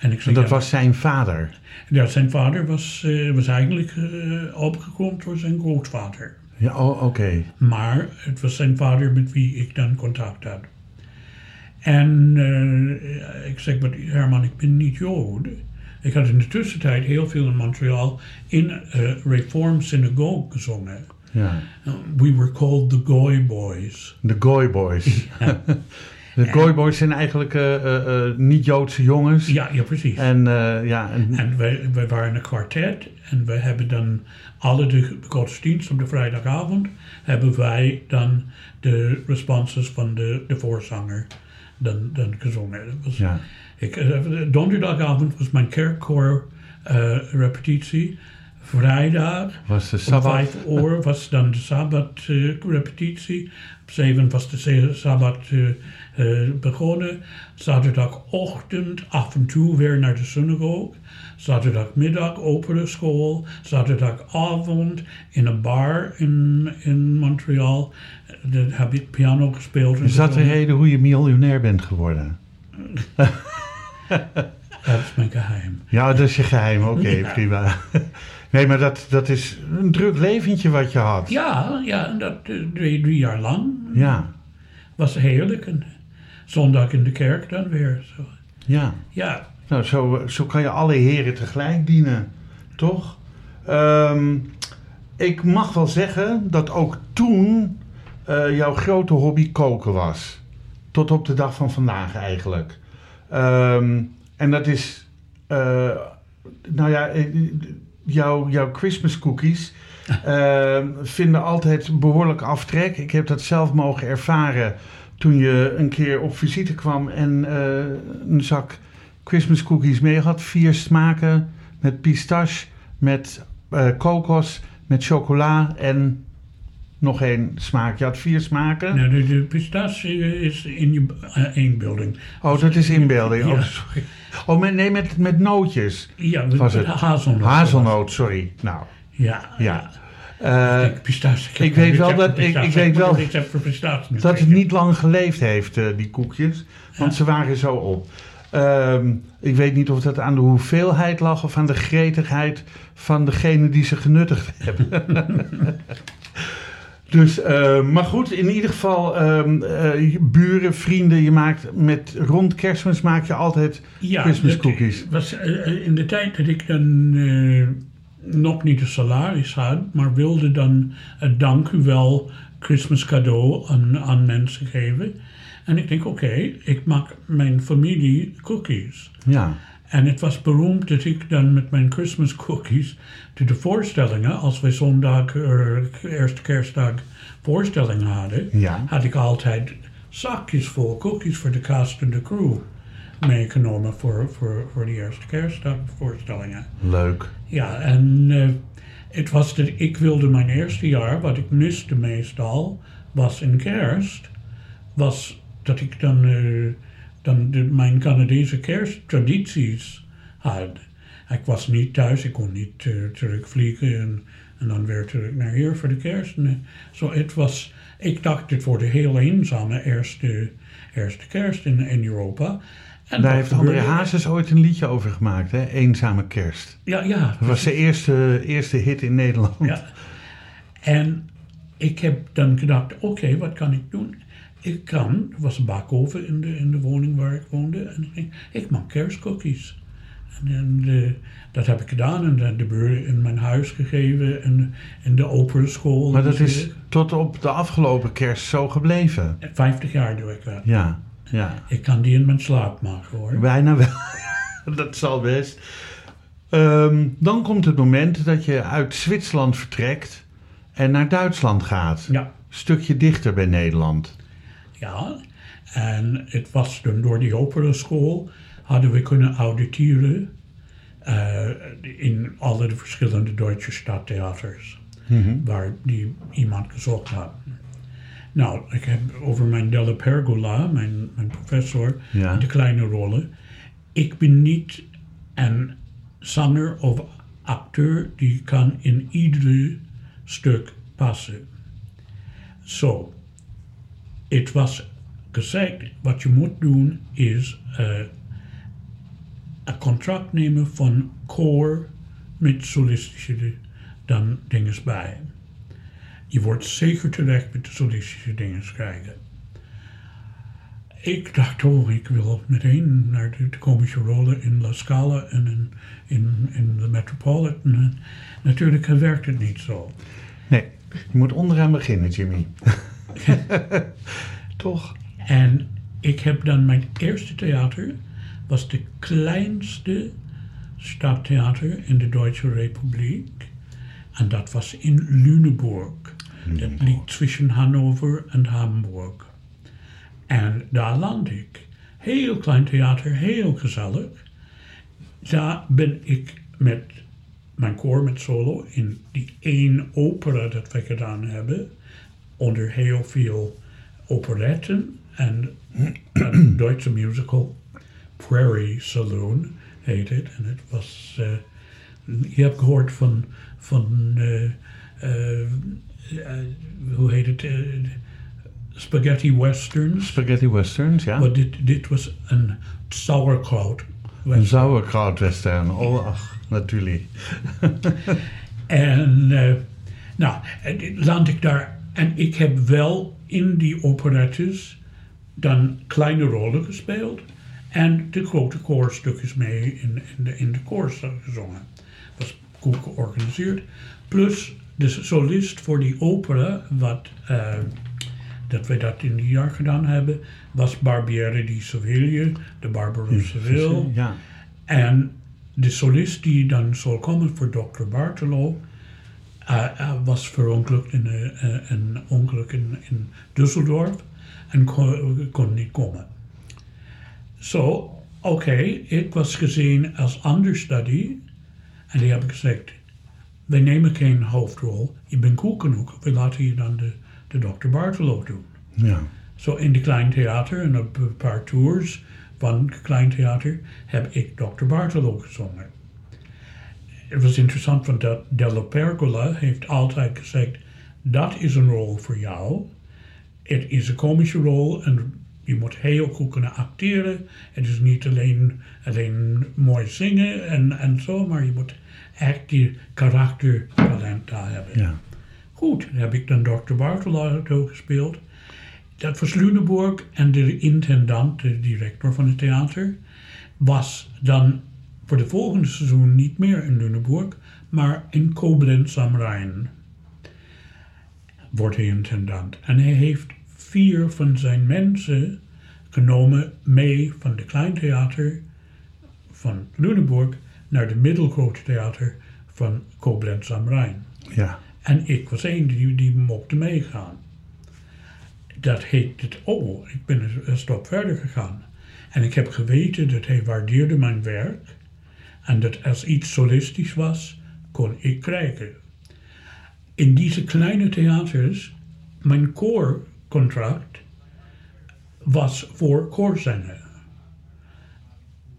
En ik En zei: dat ja, was zijn vader. ja, zijn vader was, eh, was eigenlijk eh, opgekomen door zijn grootvader. Ja, oh, oké. Maar het was zijn vader met wie ik dan contact had. En eh, ik zeg, maar Herman, ik ben niet Jood. Ik had in de tussentijd heel veel in Montreal in eh Reform Synagogue gezongen. Ja. We were called the Goy Boys. De Goy Boys. De Goy Boys zijn eigenlijk eh, eh, eh, niet-Joodse jongens. Ja, ja, precies. En ja, en, En wij, wij waren een kwartet en we hebben dan alle de godsdienst op de vrijdagavond hebben wij dan de responses van de, de voorzanger dan, dan gezongen. Dat was, ja. ik, donderdagavond was mijn kerkkoor repetitie. Vrijdag was de om vijf uur was dan de Sabbat eh, repetitie. Om zeven was de Sabbat eh, begonnen. Zaterdagochtend af en toe weer naar de synagoge. Zaterdagmiddag opere school. Zaterdagavond in een bar in, in Montreal. Daar heb ik piano gespeeld. en Is dat de reden hoe je miljonair bent geworden? Dat is mijn geheim. Ja, dat is je geheim. Oké, Ja. prima. Nee, maar dat, dat is een druk leventje wat je had. Ja, ja dat eh, drie, drie jaar lang. Ja, Was heerlijk. En zondag in de kerk dan weer. Zo. ja. Ja, Nou, zo, zo kan je alle heren tegelijk dienen, toch? Ehm, ik mag wel zeggen dat ook toen eh, jouw grote hobby koken was. Tot op de dag van vandaag eigenlijk. Ehm, en dat is, eh, nou ja, eh, jouw, jouw Christmas cookies eh, vinden altijd behoorlijk aftrek. Ik heb dat zelf mogen ervaren toen je een keer op visite kwam en eh, een zak Christmas cookies mee had. Vier smaken met pistache, met eh, kokos, met chocola en nog één smaak. Je had vier smaken. nou, de, de pistache is in je uh, inbeelding. Oh, dat is inbeelding. Ja. Oh, sorry. Oh, met, nee, met, met nootjes. Ja, Was het? hazelnoot. Hazelnoot, sorry. Nou, Ja, ja. Eh, Ik, ik weet wel dat- ik- ik weet wel dat het niet lang geleefd heeft, eh, die koekjes. Want ze waren zo op. Ehm, ik weet niet of dat aan de hoeveelheid lag of aan de gretigheid van degene die ze genuttigd hebben. dus, eh, maar goed, in ieder geval, ehm, eh, buren, vrienden, je maakt met rond kerstmis maak je altijd Ja, Christmas dat cookies. Was, in de tijd dat ik dan nog niet een salaris had, maar wilde dan het dank u wel Christmas cadeau aan, aan mensen geven. En ik denk, oké, ik maak mijn familie cookies. Ja. En het was beroemd dat ik dan met mijn Christmas cookies to de voorstellingen, als we zondag, uh, eerste kerstdag voorstellingen hadden, Ja. had ik altijd zakjes vol cookies voor de cast en de crew meegenomen voor, voor, voor de eerste kerstdag voorstellingen. Leuk. Ja, en eh, het was dat ik wilde mijn eerste jaar, wat ik miste meestal, was in kerst, was dat ik dan, eh, dan de, mijn Canadese kersttradities had. Ik was niet thuis, ik kon niet eh, terugvliegen en, en dan weer terug naar hier voor de kerst. Zo, het was, ik dacht, het wordt een heel eenzame eerste, eerste kerst in, in Europa. En Daar heeft André? Hazes ooit een liedje over gemaakt, hè? Eenzame kerst. Ja, ja. Dat was zijn eerste, eerste hit in Nederland. Ja. En ik heb dan gedacht, oké, wat kan ik doen? Ik kan, er was een bakoven in de, in de woning waar ik woonde. En ik denk, ik maak kerstcookies. En, en, eh, dat heb ik gedaan en de, de buren in mijn huis gegeven en in de operaschool. Maar dat is natuurlijk. tot op de afgelopen kerst zo gebleven. 50 jaar doe ik dat. Ja, ja. Ik kan die in mijn slaap maken hoor. Bijna wel. dat zal best. Ehm, dan komt het moment dat je uit Zwitserland vertrekt en naar Duitsland gaat. Ja. Stukje dichter bij Nederland. Ja, en het was dan door die operaschool hadden we kunnen auditeren eh, in alle de verschillende Duitse stadtheaters waar die iemand gezocht had. Nou, ik heb over mijn Della Pergola, mijn, mijn professor, Ja. de kleine rollen. Ik ben niet een zanger of acteur die kan in iedere stuk passen. Zo, het was gezegd, wat je moet doen is eh, een contract nemen van koor met solistische dan dingen bij. Je wordt zeker terecht met de solistische dingen krijgen. Ik dacht, oh, ik wil meteen naar de, de komische rollen in La Scala en in, in, in de Metropolitan. En Natuurlijk werkt het niet zo. Nee, je moet onderaan beginnen, Jimmy. Toch? En ik heb dan mijn eerste theater, was de kleinste stadtheater in de Duitse Republiek. En dat was in Lüneburg. Dat ligt tussen Hannover en Hamburg. En daar land ik. Heel klein theater, heel gezellig. Daar ben ik met mijn koor met solo in die één opera dat we gedaan hebben. Onder heel veel operetten en een Duitse musical. Prairie Saloon heet het. En het was. eh, je hebt gehoord van. van eh, eh, hoe heet het? eh, spaghetti westerns. Spaghetti westerns, ja. Maar dit, dit was een sauerkraut. Een sauerkraut western. Oh, ach, natuurlijk. En eh, nou, eh, land ik daar. En ik heb wel in die operettes dan kleine rollen gespeeld. En de grote koorstukjes mee in, in, de, in de koor gezongen. was goed georganiseerd. Plus de solist voor die opera, wat, eh, dat we dat in die jaar gedaan hebben, was Barbiere di Seville, de Barbara Seville. Ja. En de solist die dan zou komen voor Dr. Bartolo eh, eh, was verongelukt in een, ongeluk in, in Düsseldorf en kon, kon niet komen. Zo, oké, ik was gezien als understudy en die hebben gezegd, wij nemen geen hoofdrol, je bent goed genoeg, we laten je dan de, de Dr. Bartolo doen. ja. Zo in de Klein Theater en op een paar tours van het Klein Theater heb ik Dr. Bartolo gezongen. Het was interessant, want dat Della Pergola heeft altijd gezegd: dat is een rol voor jou. Het is een komische rol en je moet heel goed kunnen acteren. Het is niet alleen, alleen mooi zingen en, en zo, maar je moet echt die karaktertalent daar hebben. ja. Goed, dan heb ik dan Dr. Bartolo gespeeld. Dat was Lüneburg en de intendant, de directeur van het theater, was dan voor de volgende seizoen niet meer in Lüneburg, maar in Koblenz am Rijn. Wordt hij intendant. En hij heeft vier van zijn mensen genomen mee van de Kleintheater van Lunenburg naar de Middelgrote Theater van Koblenz am Rijn. Ja. En ik was één die, die mocht meegaan. Dat heet het, oh, ik ben een- stap verder gegaan. En ik heb geweten dat hij waardeerde mijn werk. En dat als iets solistisch was, kon ik krijgen. In deze kleine theaters, mijn koorcontract was voor koorzangen.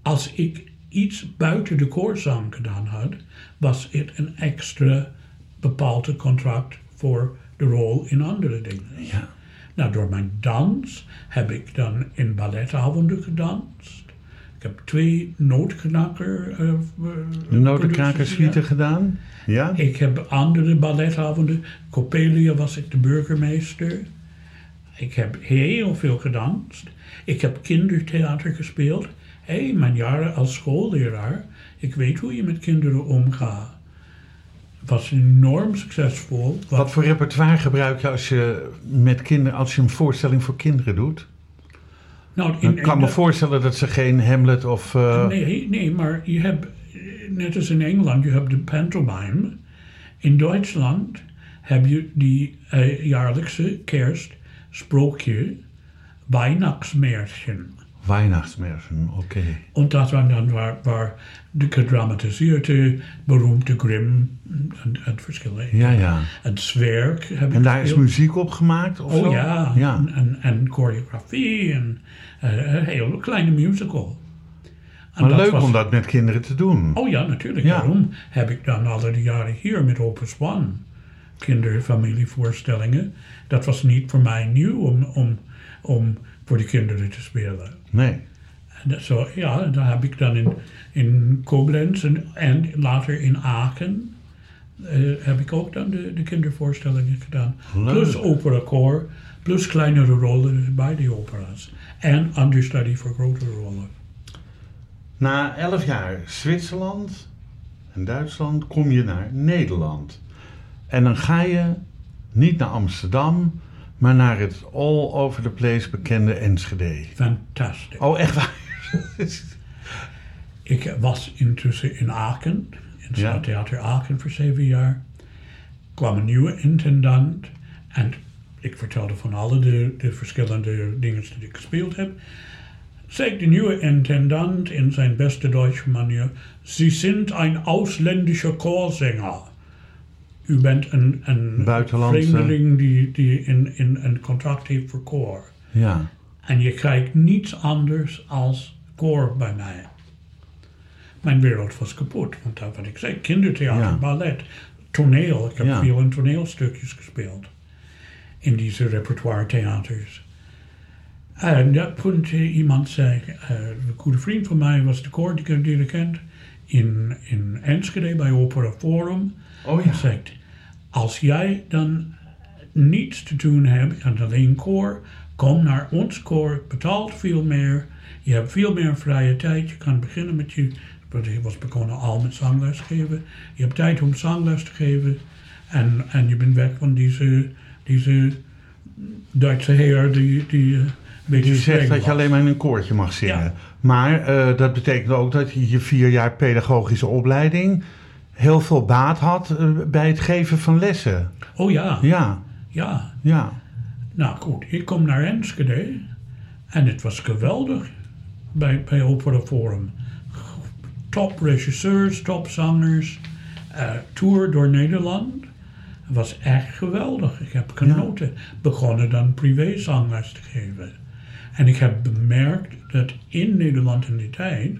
Als ik iets buiten de koorzang gedaan had, was het een extra bepaalde contract voor de rol in andere dingen. Ja. Nou, door mijn dans heb ik dan in balletavonden gedanst. Ik heb twee noodknakker. eh, eh, De gedaan? Ja? Ik heb andere balletavonden. Coppelia was ik de burgemeester. Ik heb heel veel gedanst. Ik heb kindertheater gespeeld. Hé, hey, mijn jaren als schoolleraar. Ik weet hoe je met kinderen omgaat. Het was enorm succesvol. Wat voor repertoire gebruik je als je met kinderen, als je een voorstelling voor kinderen doet? Nou, Ik in- kan in me de- voorstellen dat ze geen Hamlet of. eh, Nee, nee, maar je hebt, net als in Engeland, je hebt de pantomime. In Duitsland heb je die eh, jaarlijkse kerstsprookje, Weihnachtsmärchen. Weihnachtsmärchen, oké. En dat waren dan waar, waar de gedramatiseerde, beroemde Grimm en, en verschillende. Ja, ja. Het Zwerk heb En daar is muziek op gemaakt? Of Oh zo? ja, ja. En, en, en choreografie en eh, een hele kleine musical. En Maar leuk was- om dat met kinderen te doen. Oh ja, natuurlijk. Ja. Daarom heb ik dan al die jaren hier met Opus One kinderfamilievoorstellingen. Dat was niet voor mij nieuw om, om, om voor de kinderen te spelen. Nee. En dat zo, ja, daar heb ik dan in, in Koblenz en, en later in Aachen eh, heb ik ook dan de, de kindervoorstellingen gedaan. Leuk. Plus operakoor, plus kleinere rollen bij die opera's. En understudy voor grotere rollen. Na elf jaar Zwitserland en Duitsland kom je naar Nederland. En dan ga je niet naar Amsterdam, maar naar het all over the place bekende Enschede. Fantastisch. Oh, echt waar? Ik was intussen in Aachen, in het Ja. Stadtheater Aachen voor zeven jaar. kwam een nieuwe intendant en ik vertelde van alle de, de verschillende dingen die ik gespeeld heb. Zei de nieuwe intendant in zijn beste Duitse manier: Sie sind ein ausländischer Chorsänger. U bent een, een Buitenlandse- vreemdeling die, die in, in een contract heeft voor koor. Ja. En je krijgt niets anders als koor bij mij. Mijn wereld was kapot. Want dat wat ik zei, kindertheater, Ja. ballet, toneel. Ik heb Ja. veel in toneelstukjes gespeeld. In deze repertoire theaters. En dat punt eh, iemand zei, eh, een goede vriend van mij was de koordirigent in, in Enschede bij Opera Forum. Oh En zegt, als jij dan niets te doen hebt en alleen koor, kom naar ons koor, het betaalt veel meer, je hebt veel meer vrije tijd, je kan beginnen met je, want ik was begonnen al met zangles geven, je hebt tijd om zangles te geven. En, en je bent weg van deze, deze Duitse heer die, die eh, Je zegt dat je alleen maar in een koortje mag zingen. Ja. Maar eh, dat betekent ook dat je je vier jaar pedagogische opleiding heel veel baat had eh, bij het geven van lessen. Oh ja, Ja, ja. ja. Nou goed, ik kom naar Enschede en het was geweldig bij, bij Opera Forum. Top regisseurs, top zangers, eh, tour door Nederland. Het was echt geweldig. Ik heb genoten. Begonnen dan privé zangles te geven. En ik heb bemerkt dat in Nederland in die tijd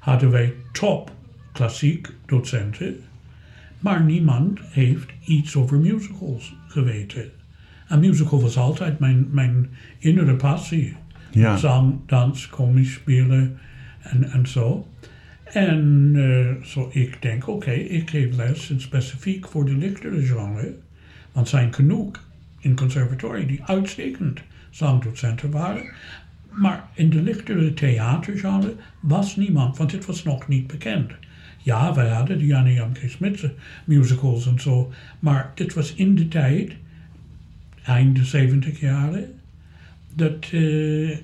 hadden wij top klassiek docenten, maar niemand heeft iets over musicals geweten. Een musical was altijd mijn, mijn innere passie. Ja. Zang, dans, komisch spelen en, en zo. En eh, zo ik denk, oké, ik geef les in specifiek voor de lichtere genre. Want zijn genoeg in conservatorium die uitstekend zangdocenten waren. Maar in de lichtere theatergenre was niemand, want dit was nog niet bekend. Ja, wij hadden de Janne Jan K. Smitse musicals en zo. Maar dit was in de tijd, einde 70 jaren, dat, eh,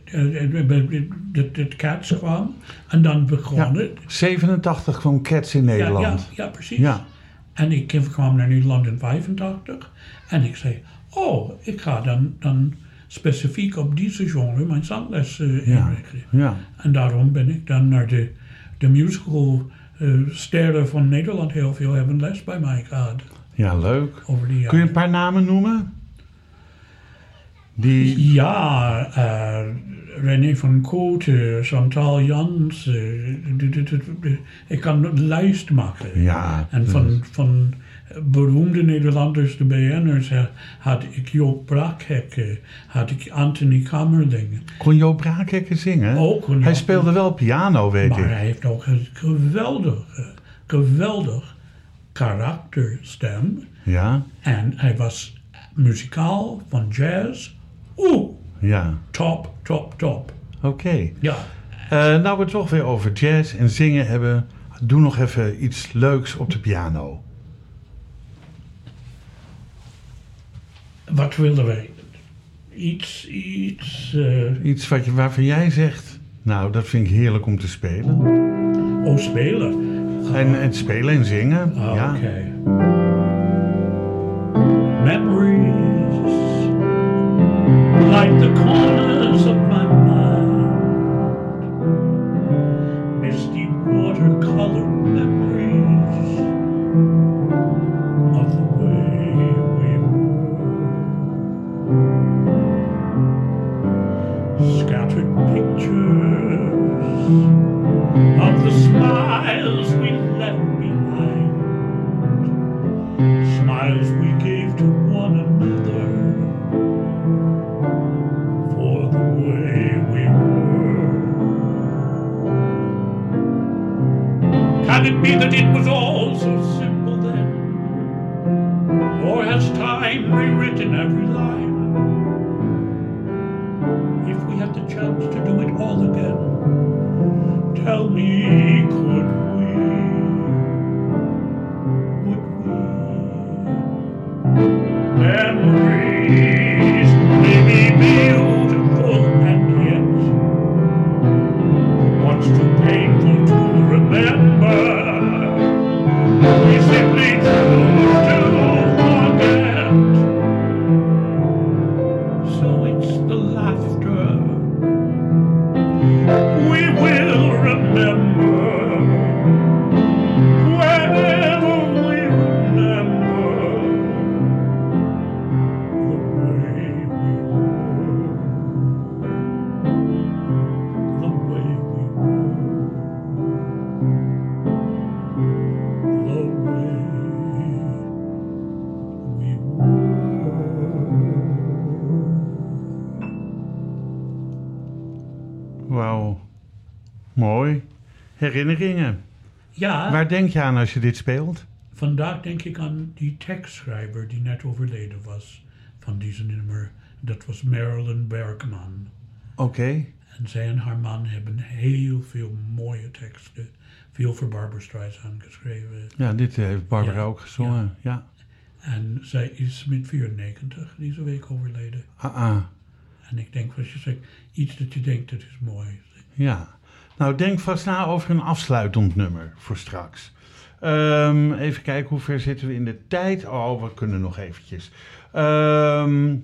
dat, dat Cats kwam. En dan begon Ja. het. 87 kwam Cats in Ja, ja, Nederland. ja, precies. Ja. En ik kwam naar Nederland in 85. En ik zei, oh, ik ga dan, dan specifiek op deze genre mijn zangles Ja. inrichten. Ja. En daarom ben ik dan naar de, de musical eh, sterren van Nederland heel veel hebben les bij mij gehad. ja, leuk. Over die Kun je een paar namen noemen? Die, Ja, eh, René van Kooten, Chantal Jans. eh, ik kan een lijst maken. ja. En van, van beroemde Nederlanders, de BN'ers, eh, had ik Joop Braakhekke, had ik Anthony Kamerling. Kon Joop Braakhekken zingen? Ook Hij Joop- speelde wel piano, weet Maar ik. hij heeft ook een geweldige, geweldig karakterstem. Ja, En hij was muzikaal van jazz. Oeh, ja. top, top, top. Oké. Ja, Eh, nou we het toch weer over jazz en zingen hebben. Doe nog even iets leuks op de piano. Wat wilden wij? Iets, iets... eh, Iets wat je, waarvan jij zegt, nou dat vind ik heerlijk om te spelen. oh, spelen. En, en spelen en zingen. Ah, ja. Okay. Memories like the corners of my denk je aan als je dit speelt? Vandaag denk ik aan die tekstschrijver die net overleden was van deze nummer. Dat was Marilyn Bergman. Oké. En zij en haar man hebben heel veel mooie teksten. Veel voor Barbara Streisand geschreven. Ja, dit heeft Barbara Ja, ook gezongen. Ja. En zij is met 94 deze week overleden. Ah, ah. En ik denk, als je zegt, iets dat je denkt, dat is mooi. Ja. Nou, denk vast na over een afsluitend nummer voor straks. Ehm, even kijken, hoe ver zitten we in de tijd? Oh, we kunnen nog eventjes. Ehm,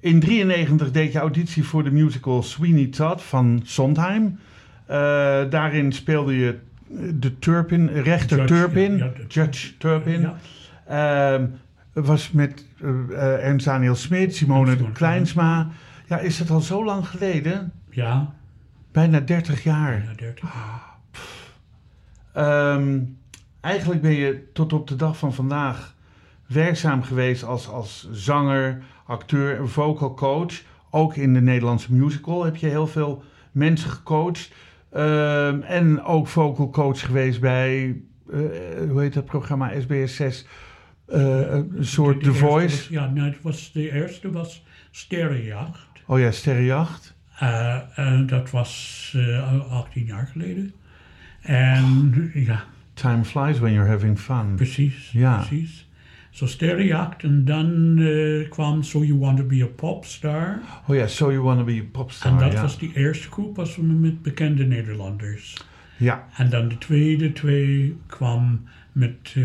in 93 deed je auditie voor de musical Sweeney Todd van Sondheim. Eh, daarin speelde je de Turpin, rechter Judge, Turpin, ja, ja, de- Judge Turpin. Ja. Ehm, was met eh, eh, Ernst Daniel Smit, Simone Simone Kleinsma. Ja, is dat al zo lang geleden? Ja, Bijna 30 jaar. ja 30 jaar. Ehm, eigenlijk ben je tot op de dag van vandaag werkzaam geweest als, als zanger, acteur en vocal coach. Ook in de Nederlandse musical heb je heel veel mensen gecoacht. Ehm, en ook vocal coach geweest bij, eh, hoe heet dat programma, SBS 6. Eh, een soort De The Voice. was- ja, nee, het was, de eerste was Sterrenjacht. Oh ja, Sterrenjacht. Eh, en dat was eh, 18 jaar geleden. En ja, Time flies when you're having fun. precies. Ja. precies. Zo sterrenjacht en dan eh, kwam So You Want To Be A Popstar. Oh ja, So You Wanna Be a Popstar. en dat ja. was die eerste groep was met bekende Nederlanders. Ja, En dan de tweede twee kwam met, eh,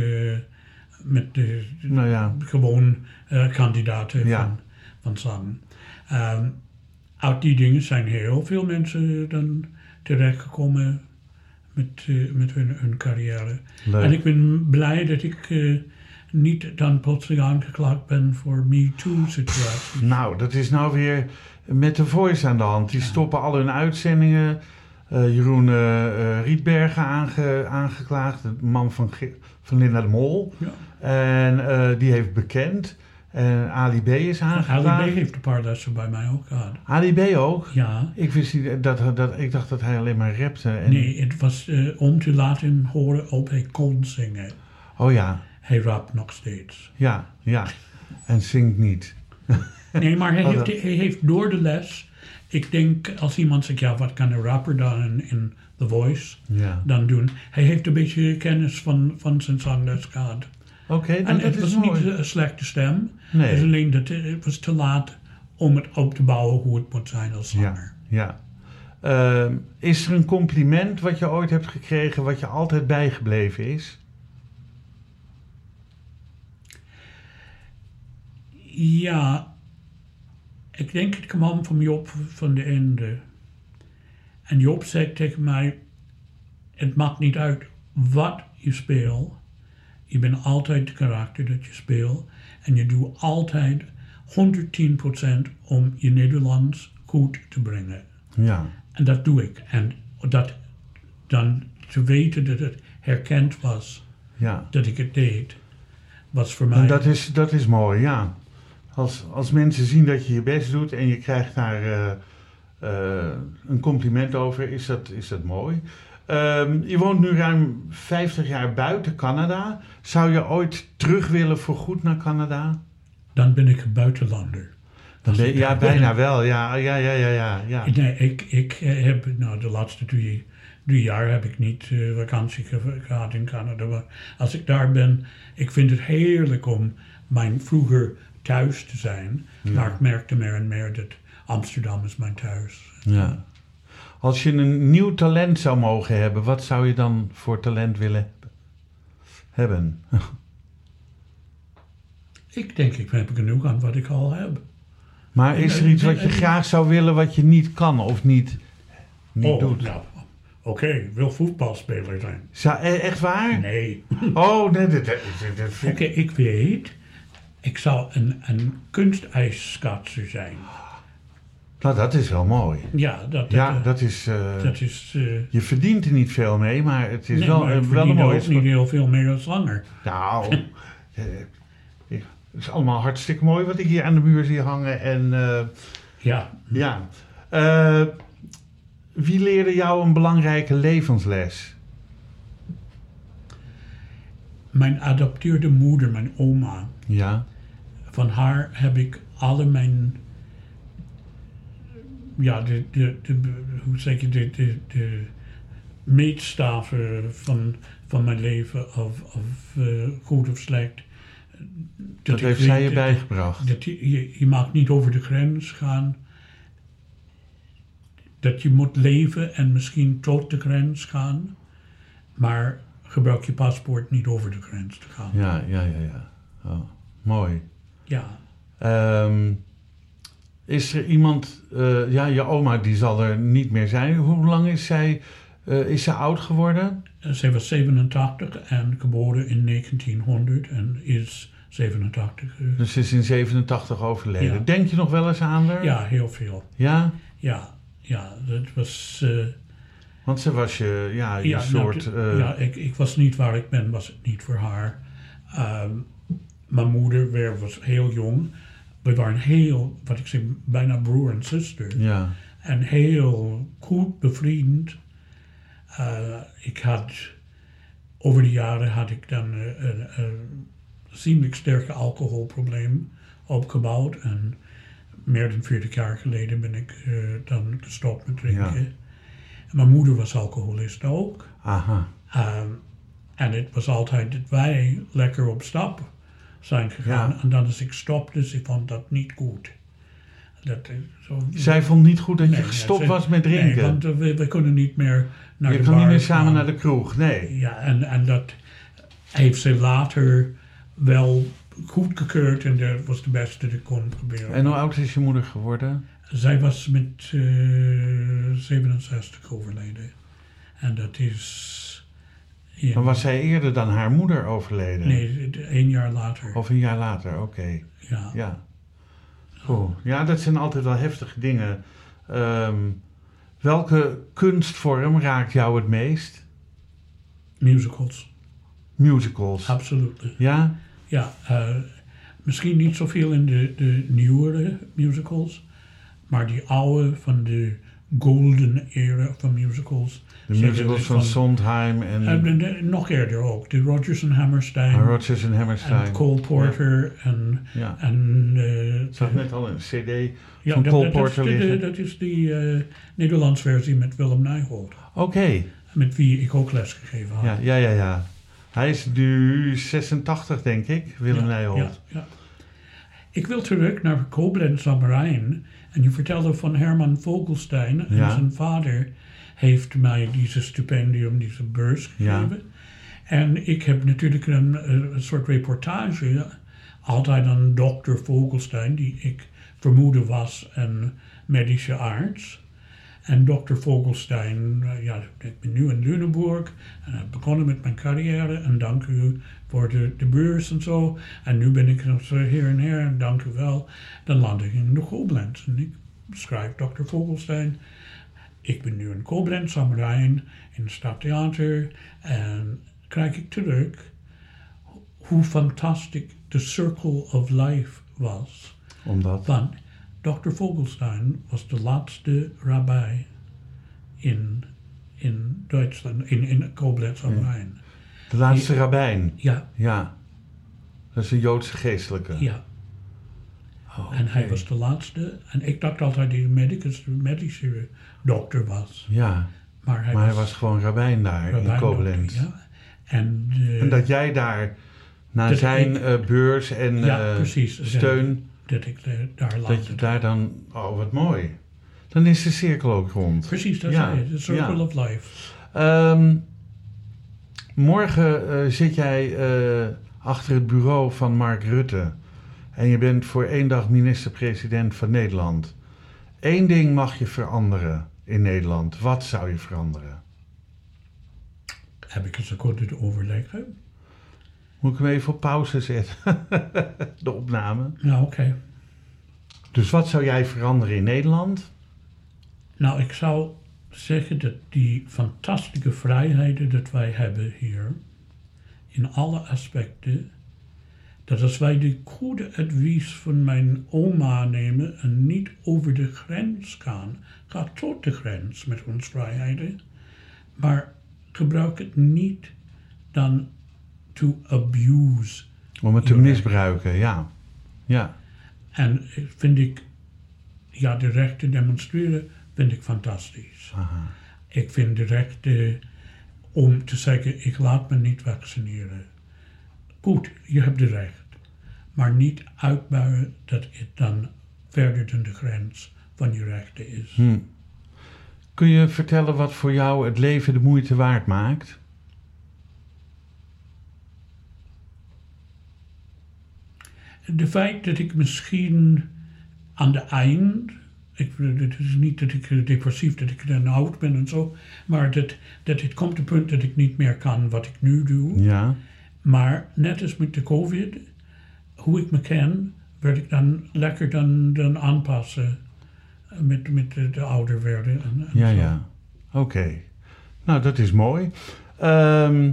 met de nou ja. gewoon eh, kandidaten Ja. van, van zang. Ehm, uit die dingen zijn heel veel mensen dan terechtgekomen met, eh, met hun, hun carrière. Leuk. En ik ben blij dat ik eh, niet dan plotseling aangeklaagd ben voor MeToo-situaties. Nou, dat is nou weer met de Voice aan de hand. Die stoppen al hun uitzendingen. Eh, Jeroen Rietbergen aange, aangeklaagd, de man van, van Linda de Mol. Ja. En die heeft bekend. En Ali B is aangeklaagd. Ali B heeft een paar lessen bij mij ook gehad. Ali B ook? Ja, Ik, wist niet dat, dat, ik dacht dat hij alleen maar rapte. En, nee, het was eh, om te laten horen of hij kon zingen. Oh ja, Hij rapt nog steeds. ja, ja. En zingt niet. Nee, maar hij Oh, heeft, dat- hij heeft door de les. Ik denk als iemand zegt, ja, wat kan een rapper dan in, in The Voice Ja. dan doen? Hij heeft een beetje kennis van, van zijn zangles gehad. Oké, nou, En dat het is was mooi. niet een slechte stem. Nee. Het is alleen dat het, het was te laat om het op te bouwen hoe het moet zijn als zanger. Ja. Ehm, is er een compliment wat je ooit hebt gekregen, wat je altijd bijgebleven is? Ja, ik denk het kwam van Job van de Ende. En Job zei tegen mij, het maakt niet uit wat je speelt. Je bent altijd het karakter dat je speelt. En je doet altijd 110% om je Nederlands goed te brengen. Ja. En dat doe ik. En dat dan te weten dat het herkend was Ja. dat ik het deed, was voor mij... En dat is, dat is mooi, ja. Als, als mensen zien dat je je best doet en je krijgt daar eh, eh, een compliment over, is dat, is dat mooi. Ehm, je woont nu ruim 50 jaar buiten Canada. Zou je ooit terug willen voor goed naar Canada? Dan ben ik een buitenlander. Ben- ja, bijna wel. Ja, ja, ja, ja, ja. ja. Nee, ik, ik eh, heb, nou, de laatste drie, drie jaar heb ik niet eh, vakantie ge- gehad in Canada. Maar als ik daar ben, ik vind het heerlijk om mijn vroeger thuis te zijn. Maar ik merkte meer en meer dat Amsterdam is mijn thuis. Ja. Als je een nieuw talent zou mogen hebben, wat zou je dan voor talent willen hebben? Ik denk, ik heb genoeg aan wat ik al heb. Maar is er iets wat je graag zou willen wat je niet kan of niet, niet oh, doet? nou, oké, wil voetbalspeler zijn. Zou, e- echt waar? Nee. Oh, nee, dat, Oké, ik weet, ik zou een, een zijn. Nou, dat is wel mooi. Ja, dat, dat, Ja, eh, dat is... eh, dat is... eh, je verdient er niet veel mee, maar het is nee, wel, maar eh, wel een ook niet heel veel meer als zanger. Nou, eh, het is allemaal hartstikke mooi wat ik hier aan de muur zie hangen. En eh, Ja, ja, Eh, wie leerde jou een belangrijke levensles? mijn adopteerde moeder, mijn oma, Ja, van haar heb ik alle mijn... Ja, de, de, de, hoe zeg je, de, de, de meetstaven van, van mijn leven, of, of eh, goed of slecht. dat, heeft zij je dat- bijgebracht. Dat je, je, je mag niet over de grens gaan. Dat je moet leven en misschien tot de grens gaan. Maar gebruik je paspoort niet over de grens te gaan. Ja, ja, ja, ja. Oh, mooi. Ja. Ehm, is er iemand, eh, ja, je oma die zal er niet meer zijn. Hoe lang is zij, eh, is ze oud geworden? Zij was 87 en geboren in 1900 en is 87. eh, Dus ze is in 87 overleden. Ja. Denk je nog wel eens aan haar? Ja, heel veel. Ja? Ja, ja, dat was... eh, Want ze was je, ja, je ja, nou, soort... eh, ja ik, ik was niet waar ik ben, was het niet voor haar. Ehm, mijn moeder weer was heel jong. We waren heel, wat ik zeg, bijna broer en zuster. ja. En heel goed bevriend. Eh, ik had, over de jaren had ik dan eh, een, een ziemlijk sterke alcoholprobleem opgebouwd. En meer dan 40 jaar geleden ben ik eh, dan gestopt met drinken. Ja. En mijn moeder was alcoholist ook. Aha. Ehm, en het was altijd dat wij lekker op stap zijn gegaan. Ja. En dan als ik stopte, ze vond dat niet goed. Dat, eh, zo, Zij vond niet goed dat je gestopt ze- was met drinken. Nee, want eh, we, we kunnen niet meer naar je de kan niet meer samen gaan. naar de kroeg. Nee. Ja, en, en dat heeft ze later wel goedgekeurd en dat was de beste dat kon gebeuren. En hoe oud is je moeder geworden? Zij was met eh 67 overleden. En dat is... Ja, Maar was zij eerder dan haar moeder overleden? Nee, één jaar later. Of een jaar later, oké. ja. Ja. Goed. Ja, dat zijn altijd wel heftige dingen. Ehm, welke kunstvorm raakt jou het meest? Musicals, Musicals. absoluut. Ja? Ja, eh, misschien niet zoveel in de, de nieuwere musicals, maar die oude van de golden era van musicals. De musicals van, van- Sondheim en En de- de- nog eerder ook, de Rodgers en Hammerstein Rodgers en Hammerstein. en Cole Porter en, Ja. en eh, net al een cd ja, van dat, Cole dat, dat is Porter de, dat is die eh Nederlands versie met Willem Nijholt, Oké. met wie ik ook les gegeven had. Ja, ja, ja, ja. Hij is nu 86, denk ik, Willem Nijholt. Ja, ja. Ik wil terug naar Koblenz am Rijn. En je vertelde van Herman Vogelstein. En Ja. zijn vader heeft mij deze stipendium, deze beurs Ja. gegeven. En ik heb natuurlijk een, een soort reportage. Altijd aan dokter Vogelstein, die ik vermoedde was een medische arts. En dokter Vogelstein, eh, ja, ik ben nu in Lunenburg en begonnen met mijn carrière. En dank u voor de, de beurs en zo. En nu ben ik hier en her en dank u wel. Dan land ik in de Koblenz en ik schrijf dokter Vogelstein. Ik ben nu in Koblenz am Rijn in het Stadtheater en krijg ik terug hoe fantastisch de Circle of Life was. Omdat? Want Dr. Vogelstein was de laatste rabbi in, in Duitsland, in, in Koblenz am Rijn. De laatste rabbijn. Ja, Ja. Dat is een Joodse geestelijke. ja. Oh, En hij was de laatste. En ik dacht altijd een medicus, medische dokter was. Ja, Maar hij maar hij was, gewoon rabbijn daar in Koblenz. Ja. En, de- En dat jij daar naar Dat zijn ik- eh, beurs en Ja, eh, precies. steun, dat ik de- daar dat landde. je daar dan... Oh, wat mooi. Dan is de cirkel ook rond. Precies, dat Ja, zei je. The Circle of Life. Ehm, morgen eh, zit jij eh, achter het bureau van Mark Rutte. En je bent voor één dag minister-president van Nederland. Eén ding mag je veranderen in Nederland. Wat zou je veranderen? Heb ik eens kunnen overleggen. Moet ik hem even op pauze zetten? De opname. Nou, oké. Dus wat zou jij veranderen in Nederland? Nou, ik zou zeggen dat die fantastische vrijheden dat wij hebben hier, in alle aspecten, dat als wij de goede advies van mijn oma nemen en niet over de grens gaan, ga tot de grens met onze vrijheden, maar gebruik het niet dan to abuse. Om het te misbruiken, ja. Ja, En vind ik, ja, de rechten demonstreren vind ik fantastisch. aha. Ik vind de rechten om te zeggen, ik laat me niet vaccineren. Goed, je hebt de recht. Maar niet uitbuien dat het dan verder dan de grens van je rechten is. Hm. Kun je vertellen wat voor jou het leven de moeite waard maakt? De feit dat ik misschien aan de eind, ik, het is niet dat ik depressief, dat ik dan oud ben en zo, maar dat, dat het komt een punt dat ik niet meer kan wat ik nu doe. Ja. Maar net als met de COVID, hoe ik me ken, werd ik dan lekker dan, dan aanpassen met, met de, de ouder werden. En, en Ja, zo. ja. Oké. Nou, dat is mooi. Ehm,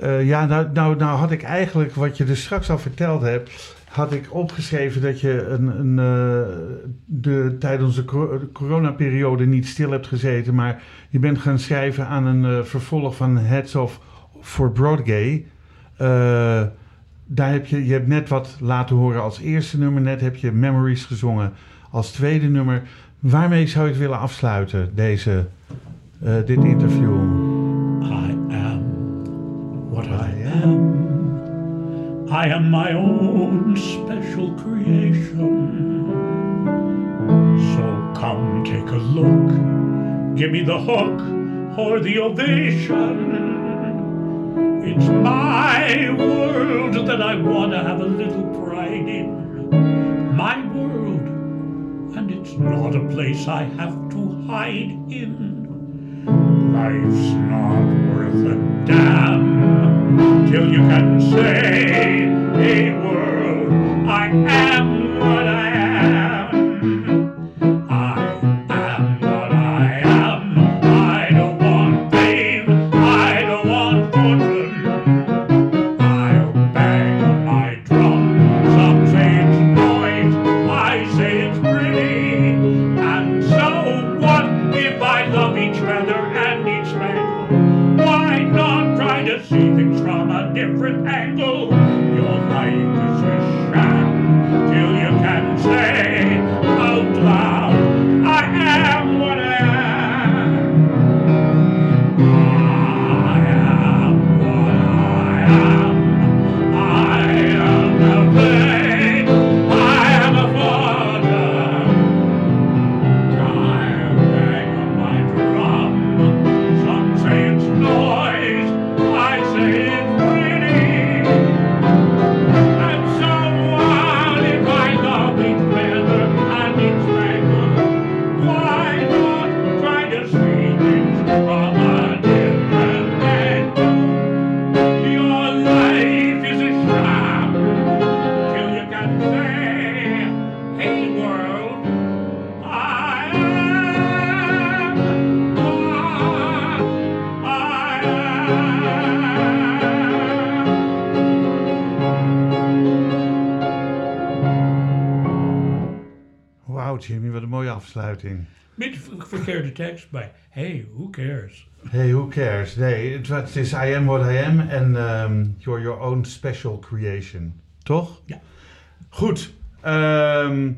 eh, ja, nou, nou, nou had ik eigenlijk, wat je dus straks al verteld hebt, had ik opgeschreven dat je een, een, eh, de, tijdens de cor- de coronaperiode niet stil hebt gezeten, maar je bent gaan schrijven aan een eh, vervolg van Heads of for Broadgay. Daar heb je, je hebt net wat laten horen als eerste nummer, net heb je Memories gezongen als tweede nummer. Waarmee zou je het willen afsluiten, deze, eh, dit interview? I am what I am. I am my own special creation. So come take a look. Give me the hook or the ovation. It's my world that I want to have a little Not a place I have to hide in. Life's not worth a damn till you can say, Hey world, I am what I Beetje ver- verkeerde tekst bij. Hey, who cares? Hey, who cares? Nee, het, is I am what I am en ehm, you're your own special creation. Toch? Ja. Goed. ehm,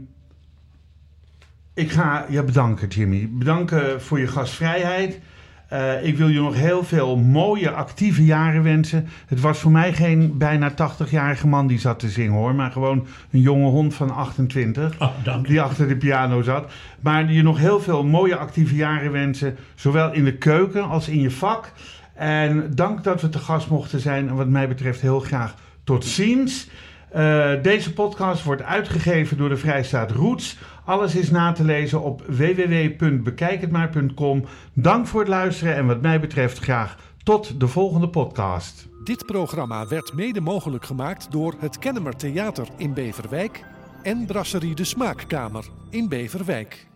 ik ga je bedanken, Jimmy. Bedanken voor je gastvrijheid. Eh, ik wil je nog heel veel mooie, actieve jaren wensen. Het was voor mij geen bijna 80-jarige man die zat te zingen hoor, maar gewoon een jonge hond van 28 Oh, dank je. die achter de piano zat. Maar je nog heel veel mooie actieve jaren wensen. Zowel in de keuken als in je vak. En dank dat we te gast mochten zijn. En wat mij betreft heel graag tot ziens. Eh, deze podcast wordt uitgegeven door de Vrijstaat Roots. Alles is na te lezen op www.bekijkhetmaar.com. Dank voor het luisteren en wat mij betreft graag tot de volgende podcast. Dit programma werd mede mogelijk gemaakt door het Kennemer Theater in Beverwijk en Brasserie de Smaakkamer in Beverwijk.